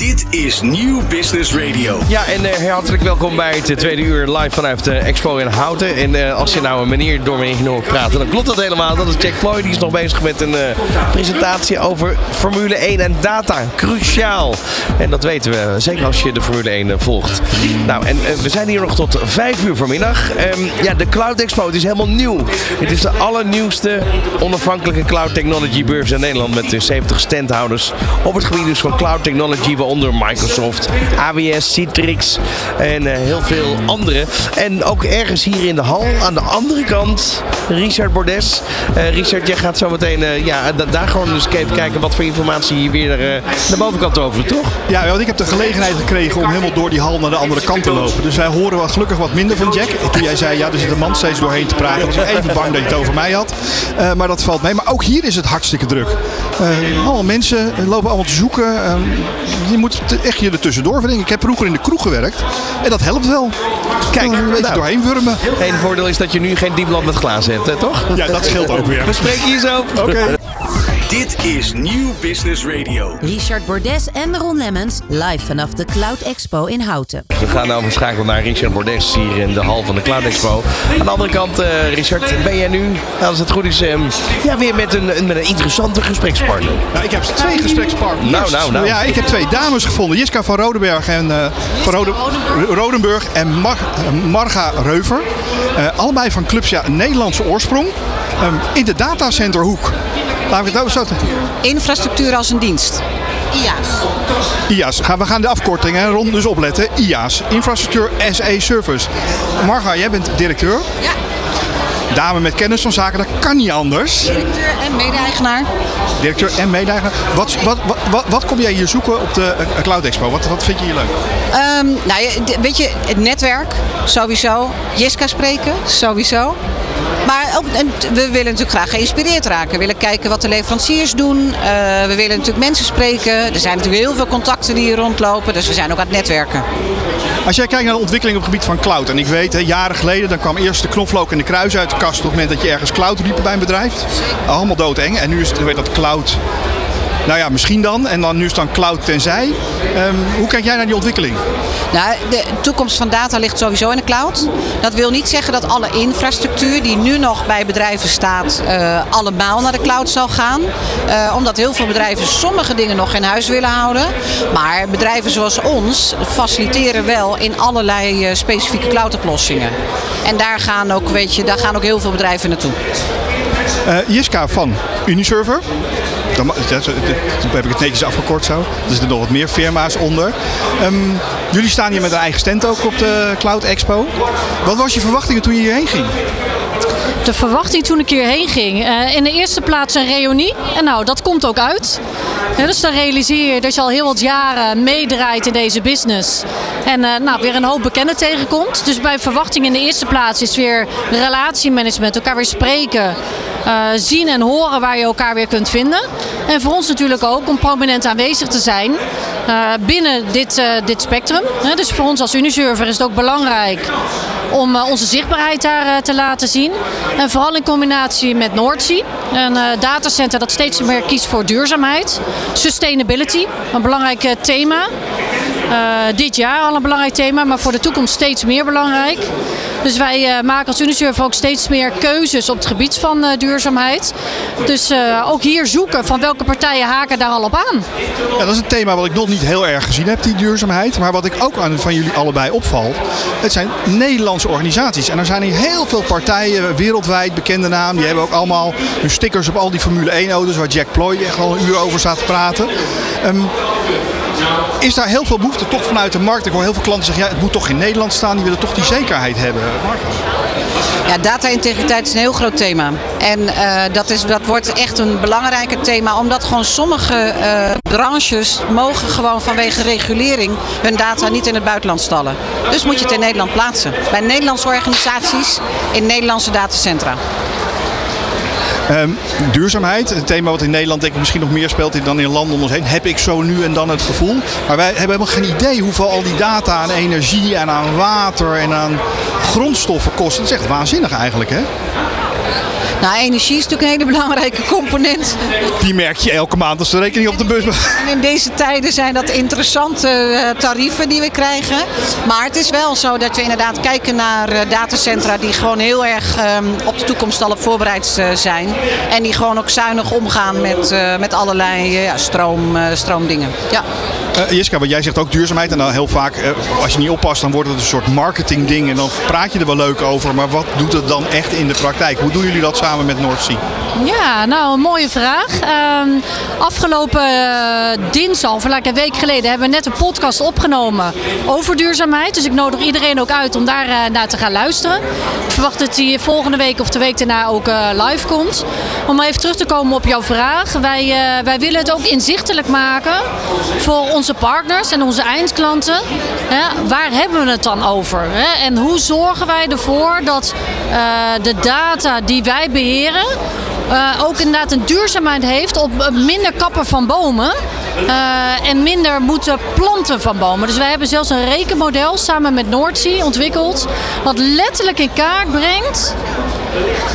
Dit is Nieuw Business Radio. Ja, en uh, hartelijk welkom bij het tweede uur live vanuit de Expo in Houten. En uh, als je nou een meneer door me hoort praten, dan klopt dat helemaal. Dat is Jack Ploy, die is nog bezig met een presentatie over Formule 1 en data. Cruciaal. En dat weten we, zeker als je de Formule 1 volgt. Nou, en we zijn hier nog tot 5 uur vanmiddag. Um, ja, de Cloud Expo, het is helemaal nieuw. Het is de allernieuwste onafhankelijke cloud technology beurs in Nederland met de 70 standhouders op het gebied dus van cloud technology, waaronder Microsoft, AWS, Citrix en uh, heel veel andere. En ook ergens hier in de hal, aan de andere kant, Richard Bordes. Uh, Richard, jij gaat zo meteen uh, ja, daar gewoon eens even kijken wat voor informatie hier weer naar de bovenkant over, toch? Ja, want ik heb de gelegenheid gekregen om helemaal door die hal naar de andere kant te lopen. Dus wij horen wel gelukkig wat minder van Jack. Toen jij zei, ja, er zit een man steeds doorheen te praten. was ik even bang dat je het over mij had. maar dat valt mee. Maar ook hier is het hartstikke druk. Allemaal mensen lopen allemaal te zoeken. je moet echt je er tussendoor verdenken. Ik heb vroeger in de kroeg gewerkt en dat helpt wel. Kijk, een beetje nou, doorheen wurmen. Eén voordeel is dat je nu geen diepland met glazen hebt, hè, toch? Ja, dat scheelt ook weer. We spreken hier zo. Oké. Okay. Dit is Nieuw Business Radio. Richard Bordes en Ron Lemmens live vanaf de Cloud Expo in Houten. We gaan nou verschakelen naar Richard Bordes hier in de hal van de Cloud Expo. Aan de andere kant, uh, Richard, ben jij nu, als het goed is, um, ja, weer met een, met een interessante gesprekspartner? Nou, ik heb twee gesprekspartners. Nou, nou, nou. Ja, ik heb twee dames gevonden. Jiska van Rodenberg en uh, van Rode, Rodenburg en Mar Marga Reuver. Uh, allebei van clubs ja, Nederlandse oorsprong. Um, in de datacenterhoek. Laten we het over zo Infrastructuur als een dienst. IA's. IA's. We gaan de afkortingen rond dus opletten. IA's. Infrastructuur as a Service. Marga, jij bent directeur. Ja. Dame met kennis van zaken, dat kan niet anders. Directeur en mede-eigenaar. Directeur en mede-eigenaar. Wat, wat, wat, wat, kom jij hier zoeken op de Cloud Expo? Wat, wat vind je hier leuk? Um, nou, weet je, het netwerk sowieso. Jiska spreken sowieso. Maar ook, we willen natuurlijk graag geïnspireerd raken. We willen kijken wat de leveranciers doen. Uh, we willen natuurlijk mensen spreken. Er zijn natuurlijk heel veel contacten die hier rondlopen. Dus we zijn ook aan het netwerken. Als jij kijkt naar de ontwikkeling op het gebied van cloud. En ik weet, hè, jaren geleden dan kwam eerst de knoflook en de kruis uit de kast. op het moment dat je ergens cloud riep bij een bedrijf. Allemaal doodeng. En nu is het, weet dat cloud nou ja, misschien dan. En dan nu is dan cloud tenzij. Um, hoe kijk jij naar die ontwikkeling? Nou, de toekomst van data ligt sowieso in de cloud. Dat wil niet zeggen dat alle infrastructuur die nu nog bij bedrijven staat, uh, allemaal naar de cloud zal gaan. Uh, omdat heel veel bedrijven sommige dingen nog in huis willen houden. Maar bedrijven zoals ons faciliteren wel in allerlei uh, specifieke cloud-oplossingen. En daar gaan, ook, weet je, daar gaan ook heel veel bedrijven naartoe. Jiska van Uniserver. Dan, heb ik het netjes afgekort zo. Er zitten nog wat meer firma's onder. Um, jullie staan hier met een eigen stand ook op de Cloud Expo. Wat was je verwachtingen toen je hierheen ging? de verwachting toen ik hierheen ging. Uh, in de eerste plaats een reunie. En nou, dat komt ook uit. dus dan realiseer je dat je al heel wat jaren meedraait in deze business. En uh, nou, weer een hoop bekenden tegenkomt. Dus bij verwachting in de eerste plaats is weer relatiemanagement. Elkaar weer spreken. Uh, zien en horen waar je elkaar weer kunt vinden. En voor ons natuurlijk ook om prominent aanwezig te zijn binnen dit, dit spectrum. dus voor ons als Uniserver is het ook belangrijk om onze zichtbaarheid daar te laten zien. En vooral in combinatie met Noordzee, een datacenter dat steeds meer kiest voor duurzaamheid. Sustainability, een belangrijk thema. Uh, dit jaar al een belangrijk thema, maar voor de toekomst steeds meer belangrijk. Dus wij uh, maken als Unisurf ook steeds meer keuzes op het gebied van uh, duurzaamheid. Dus ook hier zoeken van welke partijen haken daar al op aan. Ja, dat is een thema wat ik nog niet heel erg gezien heb, die duurzaamheid. Maar wat ik ook aan van jullie allebei opvalt, het zijn Nederlandse organisaties. En er zijn hier heel veel partijen, wereldwijd bekende namen. Die hebben ook allemaal hun stickers op al die Formule 1 auto's waar Jack Ploy echt al een uur over staat te praten. Um, is daar heel veel behoefte toch vanuit de markt? Ik hoor heel veel klanten zeggen, ja, het moet toch in Nederland staan. Die willen toch die zekerheid hebben. Ja, data-integriteit is een heel groot thema. En uh, dat, is, dat wordt echt een belangrijker thema, omdat gewoon sommige uh, branches mogen gewoon vanwege regulering hun data niet in het buitenland stallen. Dus moet je het in Nederland plaatsen. Bij Nederlandse organisaties in Nederlandse datacentra. Um, duurzaamheid, een thema wat in Nederland denk ik misschien nog meer speelt dan in landen om ons heen, heb ik zo nu en dan het gevoel. Maar wij hebben helemaal geen idee hoeveel al die data aan energie en aan water en aan grondstoffen kosten. Dat is echt waanzinnig eigenlijk hè? Nou, energie is natuurlijk een hele belangrijke component. Die merk je elke maand als de rekening op de bus. En in deze tijden zijn dat interessante eh, tarieven die we krijgen. Maar het is wel zo dat we inderdaad kijken naar eh, datacentra die gewoon heel erg ehm, op de toekomst al op voorbereid eh, zijn. En die gewoon ook zuinig omgaan met, met allerlei ja, stroom, stroomdingen. Ja. Eh, Jiska, wat jij zegt ook duurzaamheid. En dan heel vaak, als je niet oppast, dan wordt het een soort marketingding. En dan praat je er wel leuk over. Maar wat doet het dan echt in de praktijk? Hoe doen jullie dat samen met Noordzee? Ja, nou een mooie vraag. Ehm, afgelopen uh, dinsdag, of een week geleden, hebben we net een podcast opgenomen over duurzaamheid. Dus ik nodig iedereen ook uit om daar uh, naar te gaan luisteren. Ik verwacht dat die volgende week of de week daarna ook uh, live komt. Om maar even terug te komen op jouw vraag. Wij, wij willen het ook inzichtelijk maken voor onze partners en onze eindklanten. Waar hebben we het dan over? En hoe zorgen wij ervoor dat de data die wij beheren uh, ook inderdaad een duurzaamheid heeft op minder kappen van bomen. Uh, en minder moeten planten van bomen. Dus wij hebben zelfs een rekenmodel samen met Noordzee ontwikkeld. Wat letterlijk in kaart brengt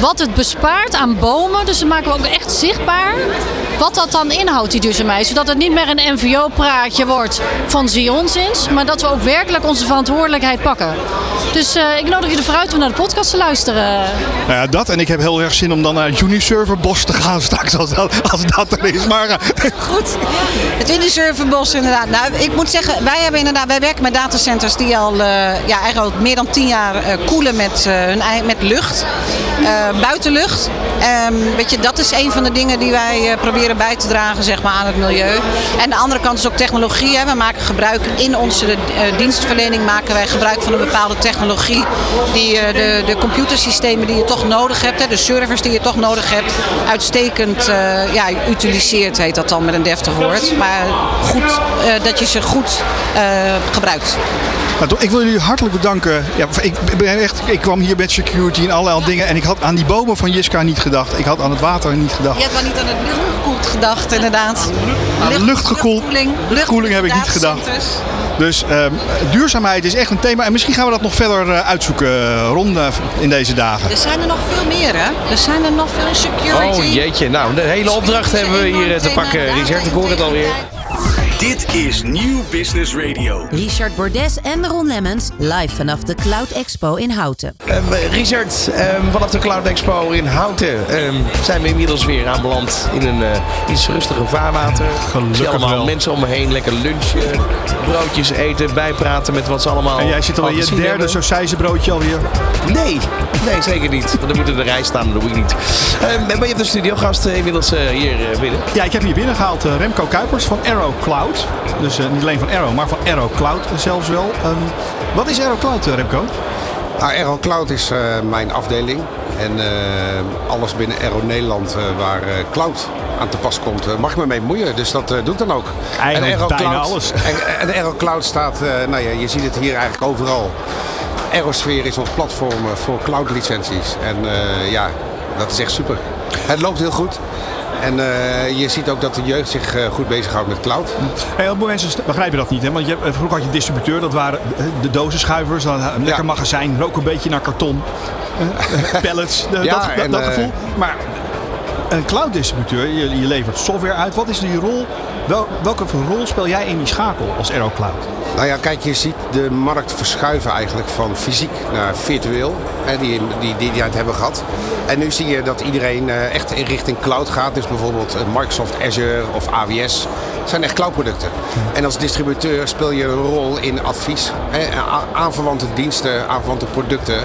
wat het bespaart aan bomen. Dus dat maken we ook echt zichtbaar. Wat dat dan inhoudt, die duurzaamheid. Zodat het niet meer een NVO-praatje wordt van zie onzins. Maar dat we ook werkelijk onze verantwoordelijkheid pakken. Dus uh, ik nodig je ervoor uit om naar de podcast te luisteren. Nou ja, dat. En ik heb heel erg zin om dan naar Uniserverbos te gaan straks. Als dat, als dat er is. Maar, uh... Goed. Het Uniserverbos inderdaad. Nou, ik moet zeggen, wij hebben inderdaad, wij werken met datacenters die al, uh, ja, eigenlijk al meer dan tien jaar koelen met, hun, met lucht. Uh, buitenlucht. Um, weet je, dat is een van de dingen die wij uh, bij te dragen zeg maar, aan het milieu. En de andere kant is ook technologie. Hè. We maken gebruik in onze uh, dienstverlening maken wij gebruik van een bepaalde technologie. Die de, de computersystemen die je toch nodig hebt, hè, de servers die je toch nodig hebt, uitstekend ja, utiliseert, heet dat dan met een deftig woord. Maar goed, dat je ze goed gebruikt. Nou, ik wil jullie hartelijk bedanken. Ja, ik, ben echt, ik kwam hier met security en allerlei dingen. En ik had aan die bomen van Jiska niet gedacht. Ik had aan het water niet gedacht. Je hebt wel niet aan het luchtgekoeld gedacht, inderdaad. Aan lucht, luchtgekoeld. Luchtkoeling, luchtkoeling heb ik niet gedacht. Dus um, duurzaamheid is echt een thema. En misschien gaan we dat nog verder uh, uitzoeken uh, rond uh, in deze dagen. Er zijn er nog veel meer, hè? Er zijn er nog veel security. Oh jeetje, nou, de hele opdracht hebben we hier te pakken. Richard, ik hoor het alweer. Dit is Nieuw Business Radio. Richard Bordes en Ron Lemmens live vanaf de Cloud Expo in Houten. Um, Richard, um, vanaf de Cloud Expo in Houten um, zijn we inmiddels weer aanbeland in een uh, iets rustiger vaarwater. Gelukkig allemaal wel. mensen om me heen, lekker lunchen, broodjes eten, bijpraten met wat ze allemaal. En jij zit al in je derde sausijzenbroodje alweer? Nee, nee zeker niet. Want dan moet in de rij staan, dat doe ik niet. maar je hebt een studiogast uh, inmiddels uh, hier binnen. Ja, ik heb hier binnen gehaald Remco Kuipers van Arrow Cloud. Dus uh, niet alleen van Arrow, maar van Arrow Cloud zelfs wel. Um, wat is Arrow Cloud, uh, Remco? Nou, Arrow Cloud is uh, mijn afdeling. En alles binnen Arrow Nederland waar cloud aan te pas komt, mag ik me mee moeien. Dus dat doe ik dan ook. Eigenlijk en bijna Cloud, alles. En, en Arrow Cloud staat, nou ja, je ziet het hier eigenlijk overal. Aerosphere is ons platform voor cloud licenties. En ja, dat is echt super. Het loopt heel goed. En uh, je ziet ook dat de jeugd zich uh, goed bezighoudt met cloud. Heel veel mensen begrijpen dat niet. Hè? Want je, vroeger had je distributeur, dat waren de dozenschuivers. Dan een lekker ja. magazijn, rook een beetje naar karton. Pallets, dat, en, dat gevoel. Maar een cloud distributeur, je, je, levert software uit. Wat is die rol? Wel, welke rol speel jij in die schakel als Aero Cloud? Nou ja, kijk, je ziet de markt verschuiven eigenlijk van fysiek naar virtueel. Hè, die, die, die, die het hebben gehad. En nu zie je dat iedereen uh, echt in richting cloud gaat. Dus bijvoorbeeld Microsoft Azure of AWS zijn echt cloudproducten. En als distributeur speel je een rol in advies. Hè, aanverwante diensten, aanverwante producten.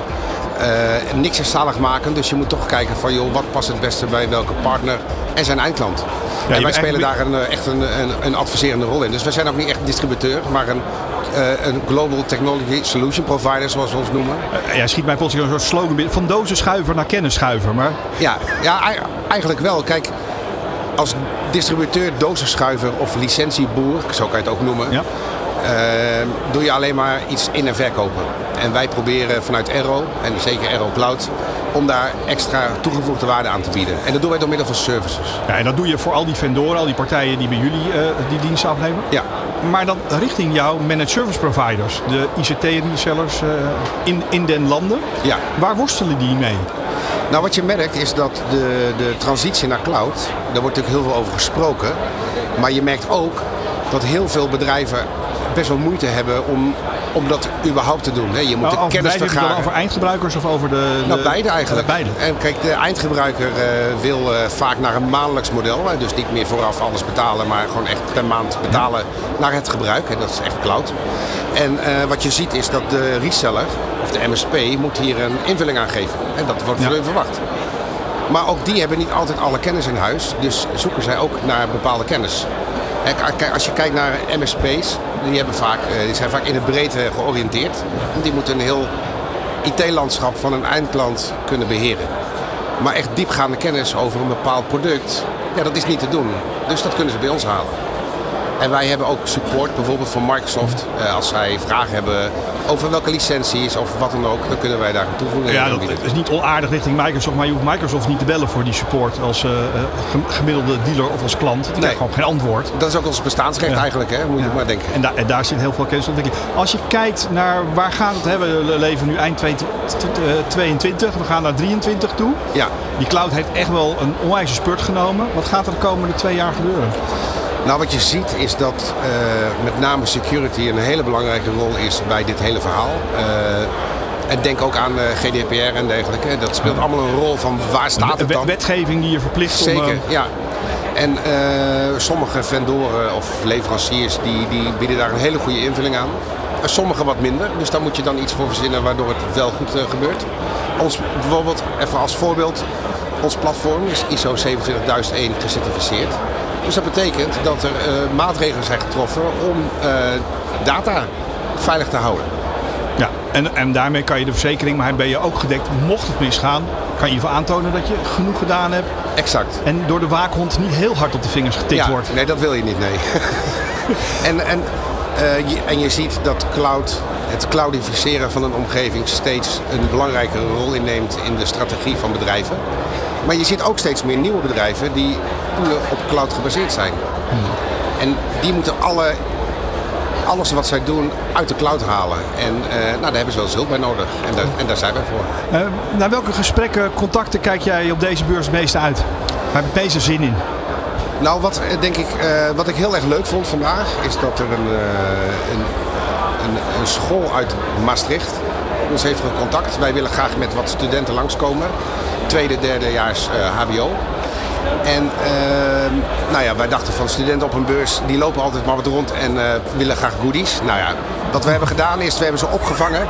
Uh, niks is zalig maken, dus je moet toch kijken van joh, wat past het beste bij welke partner en zijn eindklant. Ja, en wij spelen daar een, echt een, een, een, adviserende rol in. Dus wij zijn ook niet echt distributeur, maar een, uh, een Global Technology Solution Provider, zoals we ons noemen. Uh, ja, schiet mij plotseling een soort slogan binnen. Van dozenschuiver naar kennisschuiver. Maar... Ja, ja, eigenlijk wel. Kijk, als distributeur, dozenschuiver of licentieboer, zo kan je het ook noemen. Ja. Uh, doe je alleen maar iets in- en verkopen. En wij proberen vanuit Aero, en zeker Aero Cloud, om daar extra toegevoegde waarde aan te bieden. En dat doen wij door middel van services. Ja, en dat doe je voor al die vendoren, al die partijen die bij jullie uh, die diensten afnemen? Ja. Maar dan richting jouw managed service providers, de ICT-resellers uh, in, in den landen. Ja. Waar worstelen die mee? Nou, wat je merkt is dat de, de transitie naar cloud, daar wordt natuurlijk heel veel over gesproken. Maar je merkt ook dat heel veel bedrijven best wel moeite hebben om, om dat überhaupt te doen. hè. Je moet Nou, de over kennis bedrijven, heb je vergaren. over eindgebruikers of over de... Nou, de- beide eigenlijk. Beide. En kijk, de eindgebruiker eh, wil eh, vaak naar een maandelijks model. hè. Dus niet meer vooraf alles betalen, maar gewoon echt per maand betalen naar het gebruik. hè. Dat is echt cloud. En eh, wat je ziet is dat de reseller, of de MSP, moet hier een invulling aan geven. En dat wordt van Ja. hun verwacht. Maar ook die hebben niet altijd alle kennis in huis. Dus zoeken zij ook naar bepaalde kennis. Als je kijkt naar MSP's, die, hebben vaak, eh, die zijn vaak in de breedte georiënteerd. Want die moeten een heel IT-landschap van een eindklant kunnen beheren. Maar echt diepgaande kennis over een bepaald product, ja, dat is niet te doen. Dus dat kunnen ze bij ons halen. En wij hebben ook support, bijvoorbeeld van Microsoft. Eh, als zij vragen hebben over welke licenties of wat dan ook, dan kunnen wij daar een toevoeging Ja, aan dat is niet onaardig richting Microsoft, maar je hoeft Microsoft niet te bellen voor die support als eh, eh, gem- gemiddelde dealer of als klant. Die krijgt gewoon geen antwoord. Dat is ook ons bestaansrecht Ja. eigenlijk, hè? moet je Ja. maar denken. En, daar en daar zit heel veel kennisontwikkeling. Als je kijkt naar waar gaat het hebben, we leven nu eind 2022, we gaan naar 23 toe. Ja. Die cloud heeft echt wel een onwijze spurt genomen. Wat gaat er de komende twee jaar gebeuren? Nou, wat je ziet is dat eh, met name security een hele belangrijke rol is bij dit hele verhaal. Eh, en denk ook aan eh, GDPR en dergelijke. Dat speelt allemaal een rol van waar staat het dan? Wetgeving die je verplicht om... Zeker, ja. En sommige vendoren of leveranciers die, die bieden daar een hele goede invulling aan. En sommige wat minder. Dus daar moet je dan iets voor verzinnen waardoor het wel goed gebeurt. Ons, bijvoorbeeld, even als voorbeeld. Ons platform is ISO 27001 gecertificeerd. Dus dat betekent dat er eh, maatregelen zijn getroffen om eh, data veilig te houden. Ja, en, en daarmee kan je de verzekering, maar ben je ook gedekt. Mocht het misgaan, kan je ervoor aantonen dat je genoeg gedaan hebt. Exact. En door de waakhond niet heel hard op de vingers getikt ja, wordt. Nee, dat wil je niet, nee. en, en, eh, je, en je ziet dat cloud, het cloudificeren van een omgeving steeds een belangrijkere rol inneemt in de strategie van bedrijven. Maar je ziet ook steeds meer nieuwe bedrijven die puur op cloud gebaseerd zijn. En die moeten alle, alles wat zij doen uit de cloud halen. En eh, nou, daar hebben ze wel eens hulp bij nodig. En daar, en daar zijn wij voor. Eh, naar welke gesprekken, contacten kijk jij op deze beurs het meeste uit? Waar heb je het meeste zin in? Nou, wat, eh, denk ik, wat ik heel erg leuk vond vandaag, is dat er een, een, een, school uit Maastricht ons heeft contact. Wij willen graag met wat studenten langskomen. Tweede, derdejaars eh HBO. En eh, nou ja, wij dachten van studenten op een beurs, die lopen altijd maar wat rond en eh, willen graag goodies. Nou ja, wat we hebben gedaan is, we hebben ze opgevangen.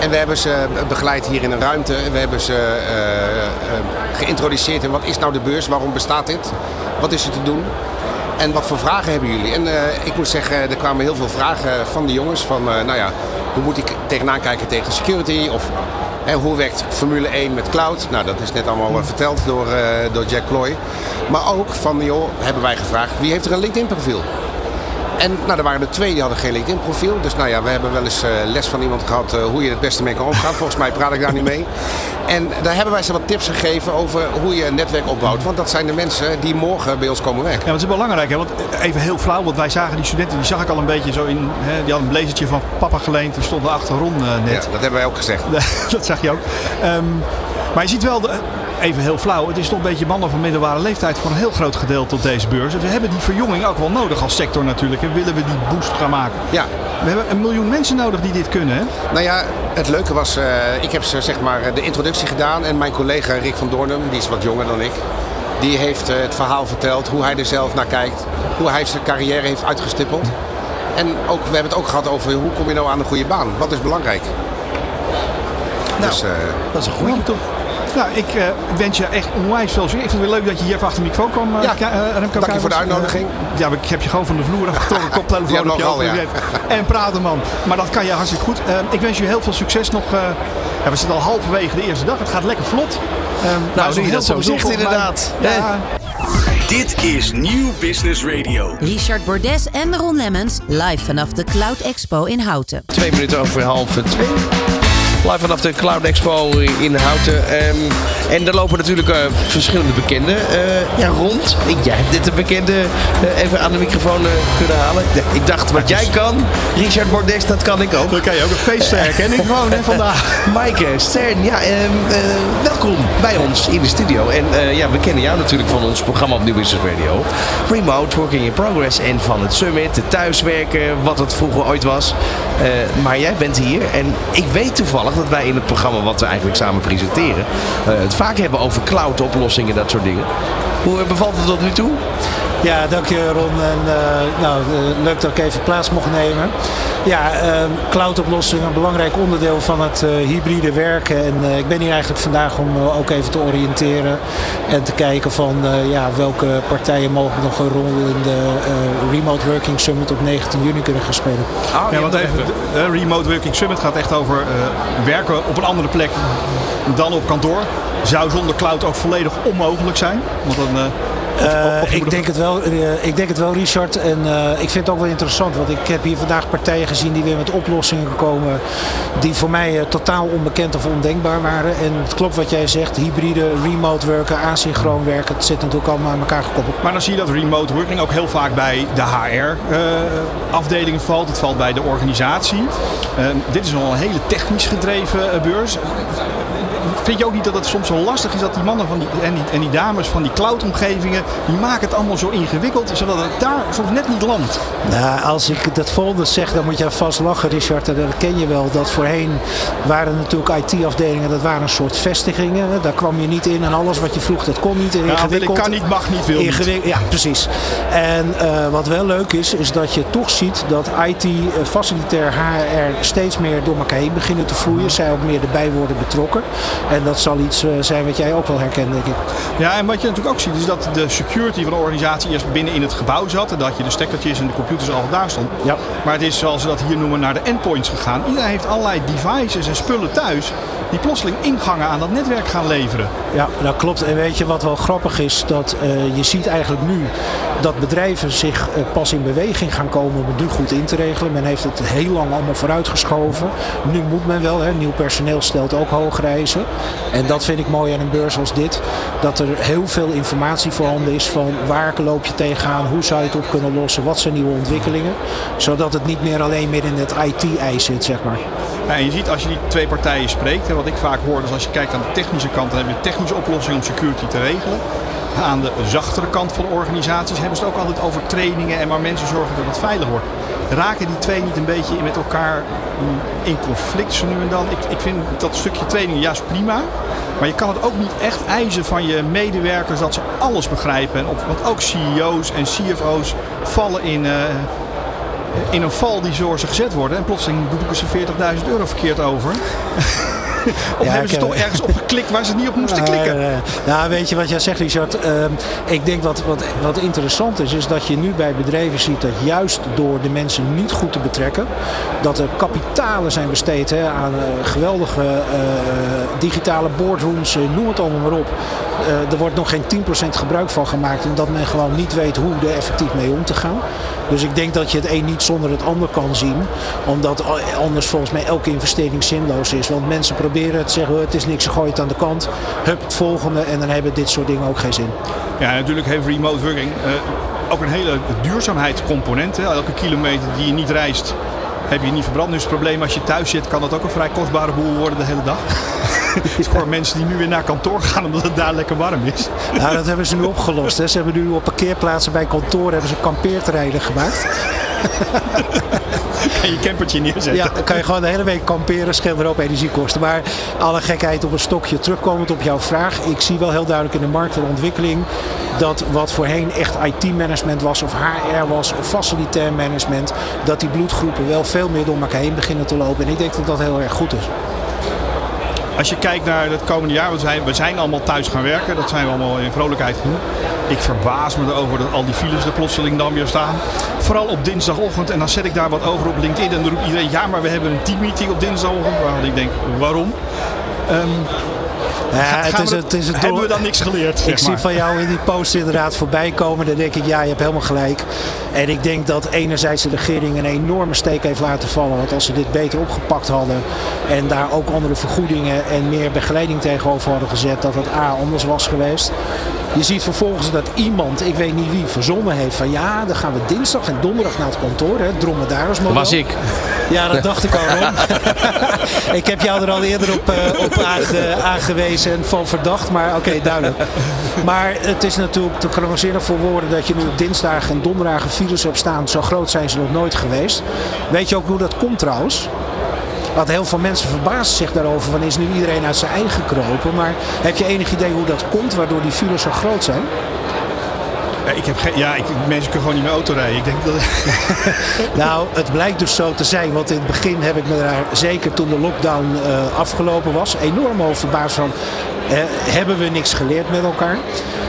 En we hebben ze begeleid hier in een ruimte. We hebben ze eh, geïntroduceerd in wat is nou de beurs, waarom bestaat dit, wat is er te doen. En wat voor vragen hebben jullie? En eh, ik moet zeggen, er kwamen heel veel vragen van de jongens. Van, eh, nou ja, hoe moet ik tegenaan kijken tegen security? Of hoe werkt Formule 1 met cloud? Nou, dat is net allemaal eh, verteld door, door Jack Ploy. Maar ook van, joh, hebben wij gevraagd, wie heeft er een LinkedIn profiel? En nou, er waren er twee die hadden geen LinkedIn profiel. Dus nou ja, we hebben wel eens eh, les van iemand gehad eh, hoe je het beste mee kan omgaan. Volgens mij praat ik daar niet mee. En daar hebben wij ze wat tips gegeven over hoe je een netwerk opbouwt. Want dat zijn de mensen die morgen bij ons komen werken. Ja, dat is belangrijk, hè? want even heel flauw, want wij zagen die studenten, die zag ik al een beetje zo in, hè, die hadden een blazertje van papa geleend, die stonden achter Ron eh, Ja, net. dat hebben wij ook gezegd. dat zag je ook. Ehm, maar je ziet wel, de- even heel flauw, het is toch een beetje mannen van middelbare leeftijd voor een heel groot gedeelte op deze beurs. We hebben die verjonging ook wel nodig als sector natuurlijk. En willen we die boost gaan maken. Ja, We hebben een miljoen mensen nodig die dit kunnen. Hè? nou ja, het leuke was, eh, ik heb ze, zeg maar de introductie gedaan. En mijn collega Rick van Doornum, die is wat jonger dan ik. Die heeft eh, het verhaal verteld, hoe hij er zelf naar kijkt. Hoe hij zijn carrière heeft uitgestippeld. En ook, we hebben het ook gehad over hoe kom je nou aan een goede baan? Wat is belangrijk? dus, eh, Dat is een goede. toch? Nou, ik eh, wens je echt onwijs veel succes. Ik vind het weer leuk dat je hier even achter de microfoon kwam. eh, Ja, eh, Remco dank je voor de uitnodiging. Ja, ik heb je gewoon van de vloer afgetrokken, koptelefoon Ja, op je hoofd ja. En praten man. Maar dat kan je hartstikke goed. Ik wens je heel veel succes nog. eh, ja, we zitten al halverwege de eerste dag. Het gaat lekker vlot. Maar is Nou, nu je heel dat zo zegt mij. inderdaad. Ja, Dit is Nieuw Business Radio. Richard Bordes en Ron Lemmens live vanaf de Cloud Expo in Houten. Twee minuten over half twee. Live vanaf de Cloud Expo in Houten. Ehm, en er lopen natuurlijk eh, verschillende bekenden eh, ja, rond. Jij hebt dit een bekende eh, even aan de microfoon kunnen halen. Ik dacht, wat jij kan, Richard Bordes, dat kan ik ook. Dan kan je ook een feest herkennen gewoon hè, vandaag. Maaike Stern, ja, ehm, eh, welkom bij ons in de studio. En ja, we kennen jou natuurlijk van ons programma op New Business Radio. Remote, Working in Progress en van het Summit, het thuiswerken, wat het vroeger ooit was. Maar jij bent hier en ik weet toevallig dat wij in het programma wat we eigenlijk samen presenteren, eh, het vaak hebben over cloud oplossingen, dat soort dingen. Hoe bevalt het tot nu toe? Ja, dank je Ron. En, eh, nou, eh, leuk dat ik even plaats mocht nemen. Ja, uh, cloud-oplossing een belangrijk onderdeel van het eh, hybride werken. En eh, ik ben hier eigenlijk vandaag om ook even te oriënteren en te kijken van eh, ja, welke partijen mogelijk nog een rol in de eh, Remote Working Summit op 19 juni kunnen gaan spelen. Ja, want even, de Remote Working Summit gaat echt over eh, werken op een andere plek dan op kantoor. Zou zonder cloud ook volledig onmogelijk zijn. Want dan, eh, Eh, ik, denk het wel, eh, ik denk het wel, Richard. En ik vind het ook wel interessant. Want ik heb hier vandaag partijen gezien die weer met oplossingen komen. die voor mij totaal onbekend of ondenkbaar waren. En het klopt wat jij zegt: hybride, remote werken, asynchroon werken. Het zit natuurlijk allemaal aan elkaar gekoppeld. Maar dan zie je dat remote working ook heel vaak bij de HR-afdelingen valt. Het valt bij de organisatie. Dit is nog een hele technisch gedreven beurs. Vind je ook niet dat het soms wel lastig is dat die mannen van die, en, die, en die dames van die cloud-omgevingen, die maken het allemaal zo ingewikkeld, zodat het daar soms net niet landt? Nou, als ik dat volgende zeg, dan moet je vast lachen, Richard. En dat ken je wel. Dat voorheen waren natuurlijk IT-afdelingen, dat waren een soort vestigingen. Daar kwam je niet in en alles wat je vroeg, dat kon niet. Ja, wil ik ingewikkeld. kan niet, mag niet, wil niet. Ja, precies. En eh, wat wel leuk is, is dat je toch ziet dat IT, eh, facilitair HR steeds meer door elkaar heen beginnen te vloeien. Zij ook meer erbij worden betrokken. En dat zal iets eh, zijn wat jij ook wel herkent, denk ik. Ja, en wat je natuurlijk ook ziet is dat de security van de organisatie eerst binnen in het gebouw zat. En dat je de stekkertjes en de computers al daar stond. Ja. Maar het is zoals we dat hier noemen naar de endpoints gegaan. Iedereen heeft allerlei devices en spullen thuis die plotseling ingangen aan dat netwerk gaan leveren. Ja, dat klopt. En weet je wat wel grappig is? Dat eh, je ziet eigenlijk nu dat bedrijven zich eh, pas in beweging gaan komen om het nu goed in te regelen. Men heeft het heel lang allemaal vooruitgeschoven. Nu moet men wel. Hè. Nieuw personeel stelt ook hoge reizen. En dat vind ik mooi aan een beurs als dit. Dat er heel veel informatie voorhanden is van waar loop je tegenaan, hoe zou je het op kunnen lossen, wat zijn nieuwe ontwikkelingen. Zodat het niet meer alleen meer in het IT-ei zit, zeg maar. En je ziet als je die twee partijen spreekt, hè, wat ik vaak hoor, dus als je kijkt aan de technische kant, dan heb je een technische oplossing om security te regelen. Aan de zachtere kant van de organisaties hebben ze het ook altijd over trainingen en maar mensen zorgen dat het veilig wordt. Raken die twee niet een beetje met elkaar in conflict zo nu en dan? Ik, ik vind dat stukje training juist prima. Maar je kan het ook niet echt eisen van je medewerkers dat ze alles begrijpen. Want ook CEO's en CFO's vallen in, eh, in een val die door ze gezet worden. En plotseling boeken ze 40.000 euro verkeerd over. of Ja, hebben ze toch eh, ergens op geklikt waar ze niet op moesten klikken? Nee. Nou, weet je wat jij zegt, Richard? Ehm, ik denk wat, wat, wat interessant is, is dat je nu bij bedrijven ziet dat juist door de mensen niet goed te betrekken, dat er kapitalen zijn besteed hè, aan eh, geweldige eh, digitale boardrooms, eh, noem het allemaal maar op. Eh, er wordt nog geen 10% gebruik van gemaakt, omdat men gewoon niet weet hoe er effectief mee om te gaan. Dus ik denk dat je het een niet zonder het ander kan zien, omdat a- anders volgens mij elke investering zinloos is. Want mensen proberen het, zeggen "Oh, het is niks, ze gooien het aan de kant. Hup, het volgende en dan hebben dit soort dingen ook geen zin. Ja, natuurlijk heeft remote working eh, ook een hele duurzaamheidscomponent. Elke kilometer die je niet reist, heb je niet verbrand. Nu is het probleem als je thuis zit, kan dat ook een vrij kostbare boel worden de hele dag. Ik hoor mensen die nu weer naar kantoor gaan omdat het daar lekker warm is. Nou, dat hebben ze nu opgelost. Hè. Ze hebben nu op parkeerplaatsen bij kantoren hebben ze kampeerterreinen gemaakt. En je campertje neerzetten. Ja, dan kan je gewoon de hele week kamperen, scheelt er ook energiekosten. Maar alle gekheid op een stokje, terugkomend op jouw vraag. Ik zie wel heel duidelijk in de markt een ontwikkeling dat wat voorheen echt IT-management was, of HR was, of facilitair management, dat die bloedgroepen wel veel meer door elkaar heen beginnen te lopen. En ik denk dat dat heel erg goed is. Als je kijkt naar het komende jaar, zijn, we zijn allemaal thuis gaan werken. Dat zijn we allemaal in vrolijkheid genoeg. Ik verbaas me erover dat al die files er plotseling dan weer staan. Vooral op dinsdagochtend. En dan zet ik daar wat over op LinkedIn. En dan roept iedereen, ja maar we hebben een teammeeting op dinsdagochtend. Waarvan ik denk, waarom? Ehm, Ja, het is, het is het hebben we dan niks geleerd? Ik zeg zie van jou in die post inderdaad voorbij komen. Dan denk ik, ja, je hebt helemaal gelijk. En ik denk dat enerzijds de regering een enorme steek heeft laten vallen. Want als ze dit beter opgepakt hadden en daar ook andere vergoedingen en meer begeleiding tegenover hadden gezet, dat het A anders was geweest. Je ziet vervolgens dat iemand, ik weet niet wie, verzonnen heeft van ja, dan gaan we dinsdag en donderdag naar het kantoor. Hè, dromedaris Dat was ik. ja, dat dacht ik al, ik heb jou er al eerder op, eh, op aange- aangewezen en van verdacht, maar oké, duidelijk. Maar het is natuurlijk te krankzinnig voor woorden dat je nu op dinsdag en donderdagen files hebt staan. Zo groot zijn ze nog nooit geweest. Weet je ook hoe dat komt trouwens? Want heel veel mensen verbazen zich daarover van is nu iedereen uit zijn eigen gekropen. Maar heb je enig idee hoe dat komt, waardoor die files zo groot zijn? Ja, ik heb geen, ja, ik, mensen kunnen gewoon niet meer auto rijden. Ik denk dat, Nou, het blijkt dus zo te zijn. Want in het begin heb ik me daar, zeker toen de lockdown eh, afgelopen was, enorm over verbaasd van. Eh, hebben we niks geleerd met elkaar?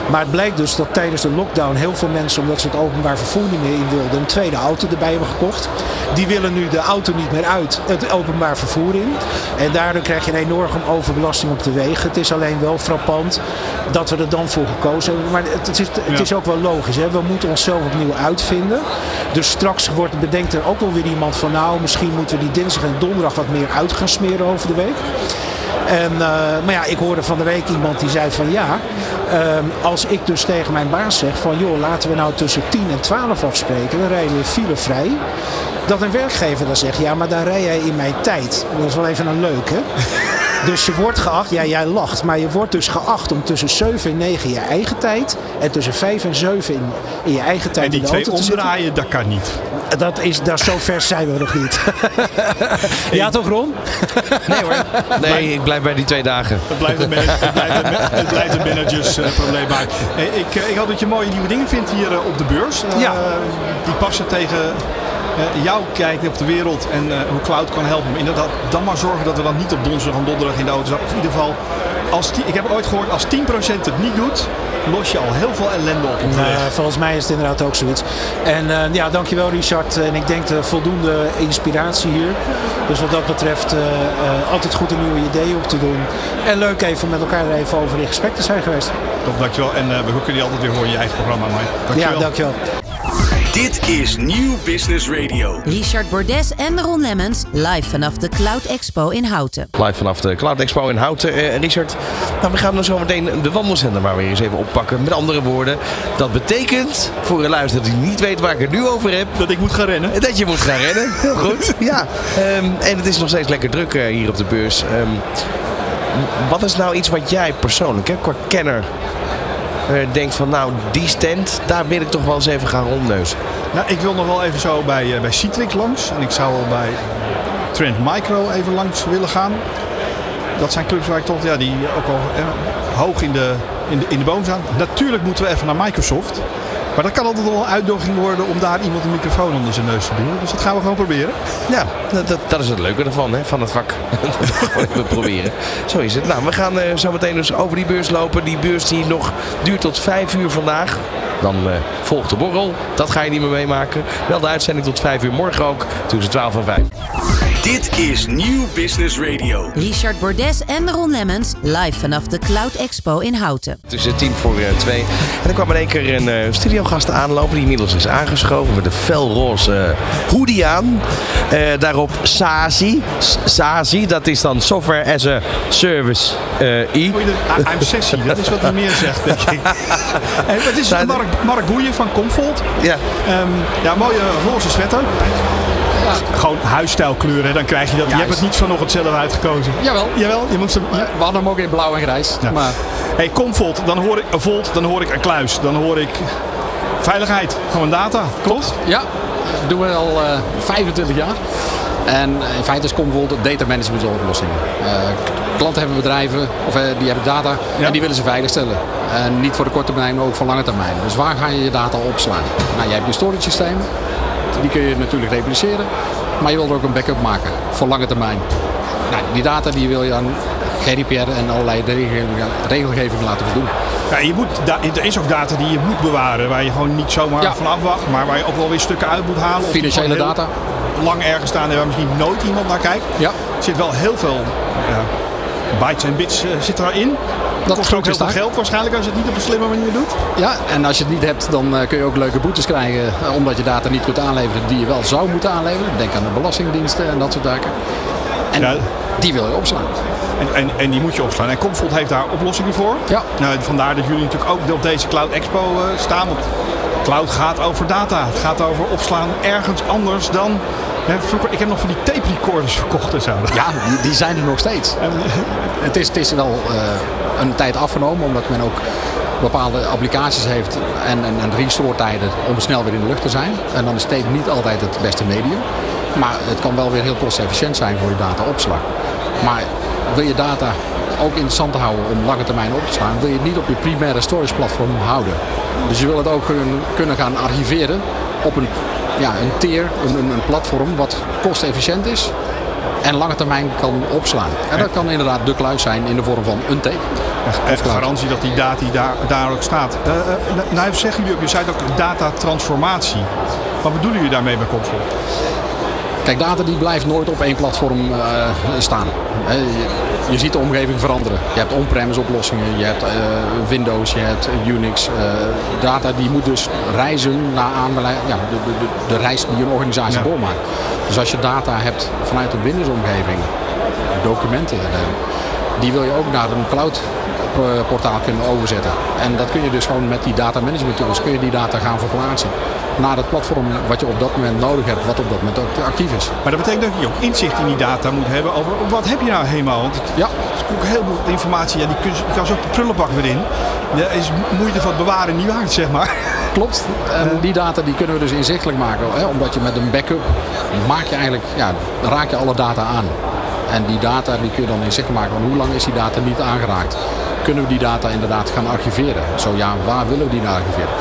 Maar het blijkt dus dat tijdens de lockdown heel veel mensen, omdat ze het openbaar vervoer niet meer in wilden, een tweede auto erbij hebben gekocht. Die willen nu de auto niet meer uit het openbaar vervoer in. En daardoor krijg je een enorme overbelasting op de wegen. Het is alleen wel frappant dat we er dan voor gekozen hebben. Maar het, het is, het is ook wel logisch. Hè? We moeten onszelf opnieuw uitvinden. Dus straks wordt, bedenkt er ook wel weer iemand van nou, misschien moeten we die dinsdag en donderdag wat meer uit gaan smeren over de week. En, eh, maar ja, ik hoorde van de week iemand die zei van ja, ehm, als ik dus tegen mijn baas zeg van joh, laten we nou tussen 10 en 12 afspreken, dan rijden we filevrij. Dat een werkgever dan zegt, ja, maar dan rij jij in mijn tijd. Dat is wel even een leuk, hè? Dus je wordt geacht, ja, jij lacht, maar je wordt dus geacht om tussen 7 en 9 je eigen tijd en tussen 5 en 7 in, in je eigen tijd en die in de twee omdraaien, dat kan niet. Dat is, daar zo ver zijn we nog niet. ja, toch Ron? Nee hoor. Nee, ik blijf bij die twee dagen. Het blijft een, man- het blijft een, het blijft een managersprobleem. maar eh, ik, eh, ik hoop dat je mooie nieuwe dingen vindt hier eh, op de beurs. Eh, Ja. Die passen tegen eh, jouw kijk op de wereld en eh, hoe cloud kan helpen. Maar inderdaad, dan maar zorgen dat we dan niet op donderdag en donderdag in de auto. Of in ieder geval, als die, ik heb ooit gehoord, als 10% het niet doet, los je al heel veel ellende op. Eh, volgens mij is het inderdaad ook zoiets. En eh, ja, dankjewel Richard. En ik denk de voldoende inspiratie hier. Dus wat dat betreft altijd goed een nieuwe ideeën op te doen. En leuk even met elkaar even over in gesprek te zijn geweest. Top, dankjewel. En we kunnen je altijd weer horen in je eigen programma. Mike. Dankjewel. Ja, dankjewel. Dit is Nieuw Business Radio. Richard Bordes en Ron Lemmens live vanaf de Cloud Expo in Houten. Live vanaf de Cloud Expo in Houten. Eh, Richard, nou, we gaan dan zo meteen de wandelzender maar weer eens even oppakken. Met andere woorden, dat betekent voor een luisteraar die niet weet waar ik het nu over heb, Dat ik moet gaan rennen. dat je moet gaan rennen. Heel goed. Ja. Ehm, en het is nog steeds lekker druk eh, hier op de beurs. Ehm, wat is nou iets wat jij persoonlijk, hè, qua kenner, denkt van nou, die stand, daar wil ik toch wel eens even gaan rondneuzen. Nou, ik wil nog wel even zo bij, eh, bij Citrix langs. En ik zou wel bij Trend Micro even langs willen gaan. Dat zijn clubs waar ik toch, ja, die ook al eh, hoog in de, in, de, in de boom staan. Natuurlijk moeten we even naar Microsoft. Maar dat kan altijd wel een uitdaging worden om daar iemand een microfoon onder zijn neus te doen. Dus dat gaan we gewoon proberen. Ja, dat, dat, dat is het leuke ervan, hè, van het vak. Dat we proberen. Zo is het. Nou, we gaan eh, zo meteen dus over die beurs lopen. Die beurs die nog duurt tot 5 uur vandaag. Dan eh, volgt de borrel. Dat ga je niet meer meemaken. Wel de uitzending tot 5 uur morgen ook. Tussen 12 en 5. Dit is Nieuw Business Radio. Richard Bordes en Ron Lemmens live vanaf de Cloud Expo in Houten. Tussen tien voor eh, twee. En er kwam in één keer een eh, studiogast aanlopen. Die inmiddels is aangeschoven met een felroze eh, hoodie aan. Eh, daarop SASI. S- SASI, dat is dan Software as a Service eh, I. I'm sessie, dat is wat hij meer zegt, denk ik. En het is Nou, Mark, Mark Boeien van Comfort. Ja, Ehm, ja, mooie roze sweater. Gewoon huisstijlkleuren, dan krijg je dat. Je hebt het niet vanochtend zelf uitgekozen. Jawel. Jawel, je moet ze... We hadden hem ook in blauw en grijs. Ja. Maar Hey, Comfort, dan hoor ik Volt, dan hoor ik een kluis. Dan hoor ik veiligheid, gewoon data. Klopt? ja, dat doen we al eh, 25 jaar. En in feite is Commvault een data management oplossing. Eh, klanten hebben bedrijven, of eh, die hebben data Ja. en die willen ze veiligstellen. En niet voor de korte termijn, maar ook voor lange termijn. Dus waar ga je je data opslaan? Nou, je hebt je storage systeem. Die kun je natuurlijk repliceren. Maar je wil er ook een backup maken voor lange termijn. Nou, die data die wil je aan GDPR en allerlei regelgeving, regelgeving laten voldoen. Ja, je moet, er is ook data die je moet bewaren, waar je gewoon niet zomaar Ja. van afwacht, maar waar je ook wel weer stukken uit moet halen. Financiële data. Lang ergens staan en waar misschien nooit iemand naar kijkt. Ja. Er zit wel heel veel ja, bytes en bits uh, zit erin. Dat kost ook heel veel geld waarschijnlijk als je het niet op een slimme manier doet. Ja, en als je het niet hebt, dan uh, kun je ook leuke boetes krijgen. Uh, omdat je data niet kunt aanleveren die je wel zou moeten aanleveren. Denk aan de belastingdiensten en dat soort zaken. En ja. die wil je opslaan. En, en, en, die moet je opslaan. En Comfort heeft daar oplossingen voor. Ja. Nou, vandaar dat jullie natuurlijk ook op deze Cloud Expo staan. Want cloud gaat over data. Het gaat over opslaan ergens anders dan ik heb nog van die tape recorders verkocht en zo. Ja, die, die zijn er nog steeds. het, is, het is wel uh, een tijd afgenomen, omdat men ook bepaalde applicaties heeft en, en, en restore tijden om snel weer in de lucht te zijn. En dan is tape niet altijd het beste medium. Maar het kan wel weer heel kostefficiënt zijn voor je dataopslag. Maar wil je data ook interessant te houden om lange termijn op te slaan, wil je het niet op je primaire storage platform houden. Dus je wil het ook kunnen gaan archiveren op een ja, een tier, een, een platform wat kostefficiënt is en lange termijn kan opslaan. En dat kan inderdaad de kluis zijn in de vorm van een tape. Even garantie dat die data daar, daar ook staat. Uh, nou zeggen jullie op je site ook datatransformatie. Wat bedoelen jullie daarmee bij Comfort? Kijk, data die blijft nooit op één platform uh, staan. Je, je, ziet de omgeving veranderen. Je hebt on-premise oplossingen, je hebt uh, Windows, je hebt Unix. Uh, data die moet dus reizen naar aanleiding, ja, de, de, de, reis die een organisatie ja. doormaakt. Dus als je data hebt vanuit een Windows-omgeving, documenten, die wil je ook naar een cloud portaal kunnen overzetten. En dat kun je dus gewoon met die data management tools kun je die data gaan verplaatsen naar het platform wat je op dat moment nodig hebt, wat op dat moment ook actief is. Maar dat betekent dat je ook inzicht in die data moet hebben over wat heb je nou helemaal? Want ja. is ook heel veel informatie, ja, die kun je, kan zo de prullenbak weer in. Is moeite van het bewaren niet waard, zeg maar. Klopt. En die data die kunnen we dus inzichtelijk maken. Hè? Omdat je met een backup maak je eigenlijk, ja, raak je alle data aan. En die data die kun je dan inzichtelijk maken. Want hoe lang is die data niet aangeraakt? Kunnen we die data inderdaad gaan archiveren? Zo ja, waar willen we die naar archiveren?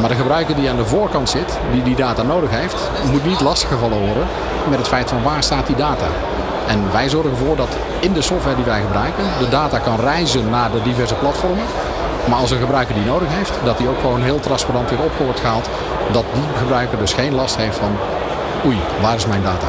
Maar de gebruiker die aan de voorkant zit, die die data nodig heeft, moet niet lastiggevallen worden met het feit van waar staat die data. En wij zorgen ervoor dat in de software die wij gebruiken, de data kan reizen naar de diverse platformen. Maar als een gebruiker die nodig heeft, dat die ook gewoon heel transparant weer op wordt gehaald. Dat die gebruiker dus geen last heeft van, oei, waar is mijn data?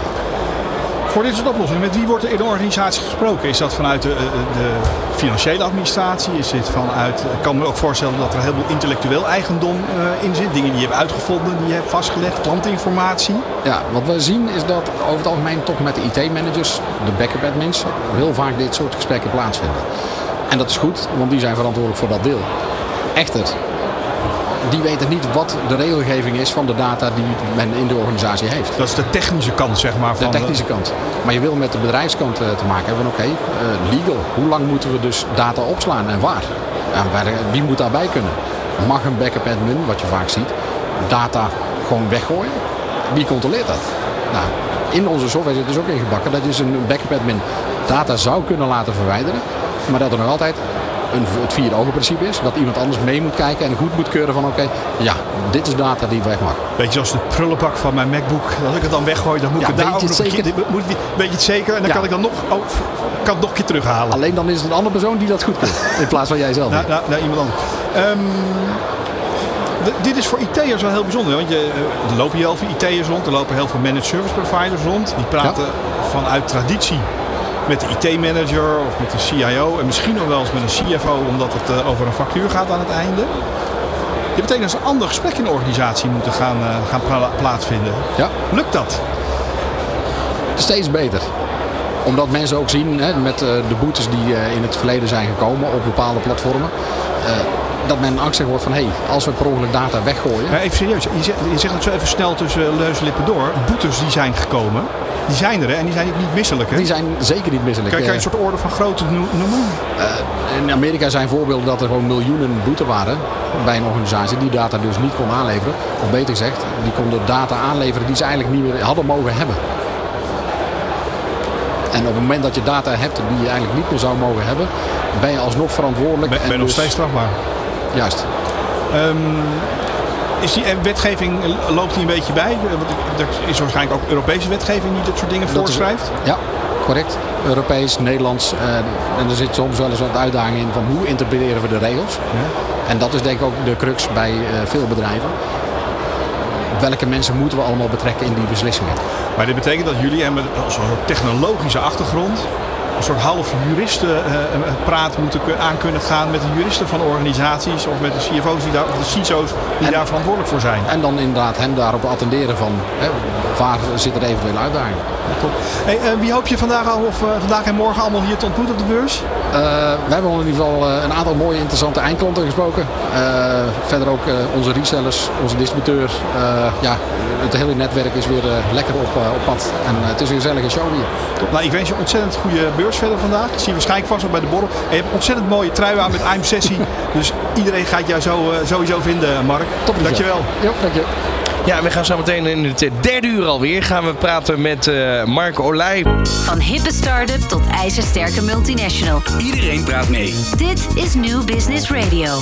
Voor dit soort oplossingen, met wie wordt er in de organisatie gesproken? Is dat vanuit de, de financiële administratie? Is dit vanuit, ik kan me ook voorstellen dat er heel veel intellectueel eigendom uh, in zit. Dingen die je hebt uitgevonden, die je hebt vastgelegd, klantinformatie. Ja, wat we zien is dat over het algemeen toch met de IT-managers, de backup admins, heel vaak dit soort gesprekken plaatsvinden. En dat is goed, want die zijn verantwoordelijk voor dat deel. Echter, die weten niet wat de regelgeving is van de data die men in de organisatie heeft. Dat is de technische kant, zeg maar. Van de technische kant. Maar je wil met de bedrijfskant te maken hebben van oké, okay, uh, legal. Hoe lang moeten we dus data opslaan en waar? En wie moet daarbij kunnen? Mag een backup admin, wat je vaak ziet, data gewoon weggooien? Wie controleert dat? Nou, in onze software zit dus ook ingebakken dat je een backup admin data zou kunnen laten verwijderen. Maar dat er nog altijd een, het vier ogen principe is. Dat iemand anders mee moet kijken en goed moet keuren van oké, ja, dit is data die weg mag. Beetje zoals de prullenbak van mijn MacBook. Als ik het dan weggooi, dan moet ja, ik het daar ook het nog zeker? een keer, moet, weet je het zeker? En dan Ja. kan ik dan nog, oh, kan het nog een keer terughalen. Alleen dan is het een andere persoon die dat goed doet. In plaats van jij zelf. Nou, nou, nou, iemand anders. Ehm, dit is voor IT'ers wel heel bijzonder. Want je, eh, er lopen heel veel IT'ers rond. Er lopen heel veel managed service providers rond. Die praten vanuit traditie met de IT-manager of met de CIO. En misschien nog wel eens met een CFO. Omdat het eh, over een factuur gaat aan het einde. Dit betekent dat ze een ander gesprek in de organisatie moeten gaan, eh, gaan pla- plaatsvinden. Ja. Lukt dat? Steeds beter. Omdat mensen ook zien hè, met eh, de boetes die in het verleden zijn gekomen op bepaalde platformen. Dat men angstig wordt van hé, hey, als we per ongeluk data weggooien. Maar even serieus, je zegt, je zegt het zo even snel tussen leus en lippen door. Boetes die zijn gekomen, die zijn er hè, en die zijn niet misselijk. Hè? Die zijn zeker niet misselijk. Kan, kan je Eh, een soort orde van grootte no- noemen? Eh, in Amerika zijn voorbeelden dat er gewoon miljoenen boete waren bij een organisatie die data dus niet kon aanleveren. Of beter gezegd, die konden data aanleveren die ze eigenlijk niet meer hadden mogen hebben. En op het moment dat je data hebt die je eigenlijk niet meer zou mogen hebben, ben je alsnog verantwoordelijk. Ben, en ben nog dus- steeds strafbaar. Juist. Ehm, is die eh, wetgeving, eh, loopt die een beetje bij? Eh, want Er is waarschijnlijk ook Europese wetgeving die dit soort dingen Dat is- voorschrijft. Ja, correct. Europees, Nederlands. en er zit soms wel eens wat uitdaging in van hoe interpreteren we de regels. En dat is denk ik ook de crux bij veel bedrijven. Welke mensen moeten we allemaal betrekken in die beslissingen? Maar dit betekent dat jullie hebben als een technologische achtergrond een soort half juristenpraat moeten kun- aan kunnen gaan met de juristen van organisaties of met de CFO's die daar, of de CISO's die daar verantwoordelijk voor zijn. En dan inderdaad hem daarop attenderen van hè, waar zitten de eventuele uitdagingen. Top. Hey, eh, wie hoop je vandaag, al, of, eh, vandaag en morgen allemaal hier te ontmoeten op de beurs? Eh, we hebben in ieder geval eh, een aantal mooie interessante eindklanten gesproken. Eh, verder ook eh, onze resellers, onze distributeur. Eh, ja, het hele netwerk is weer eh, lekker op, eh, op pad. En eh, het is een gezellige show hier. Nou, ik wens je een ontzettend goede beurs verder vandaag. Ik zie je waarschijnlijk vast ook bij de borrel. En je hebt een ontzettend mooie trui aan met I'm Sessie. dus iedereen gaat jou zo, eh, sowieso vinden, Mark. Top, dankjewel. Ja, dank je. Ja, we gaan zo meteen in het eh, derde uur alweer gaan we praten met eh, Mark Olij. Van hippe start-up tot ijzersterke multinational. Iedereen praat mee. Dit is New Business Radio.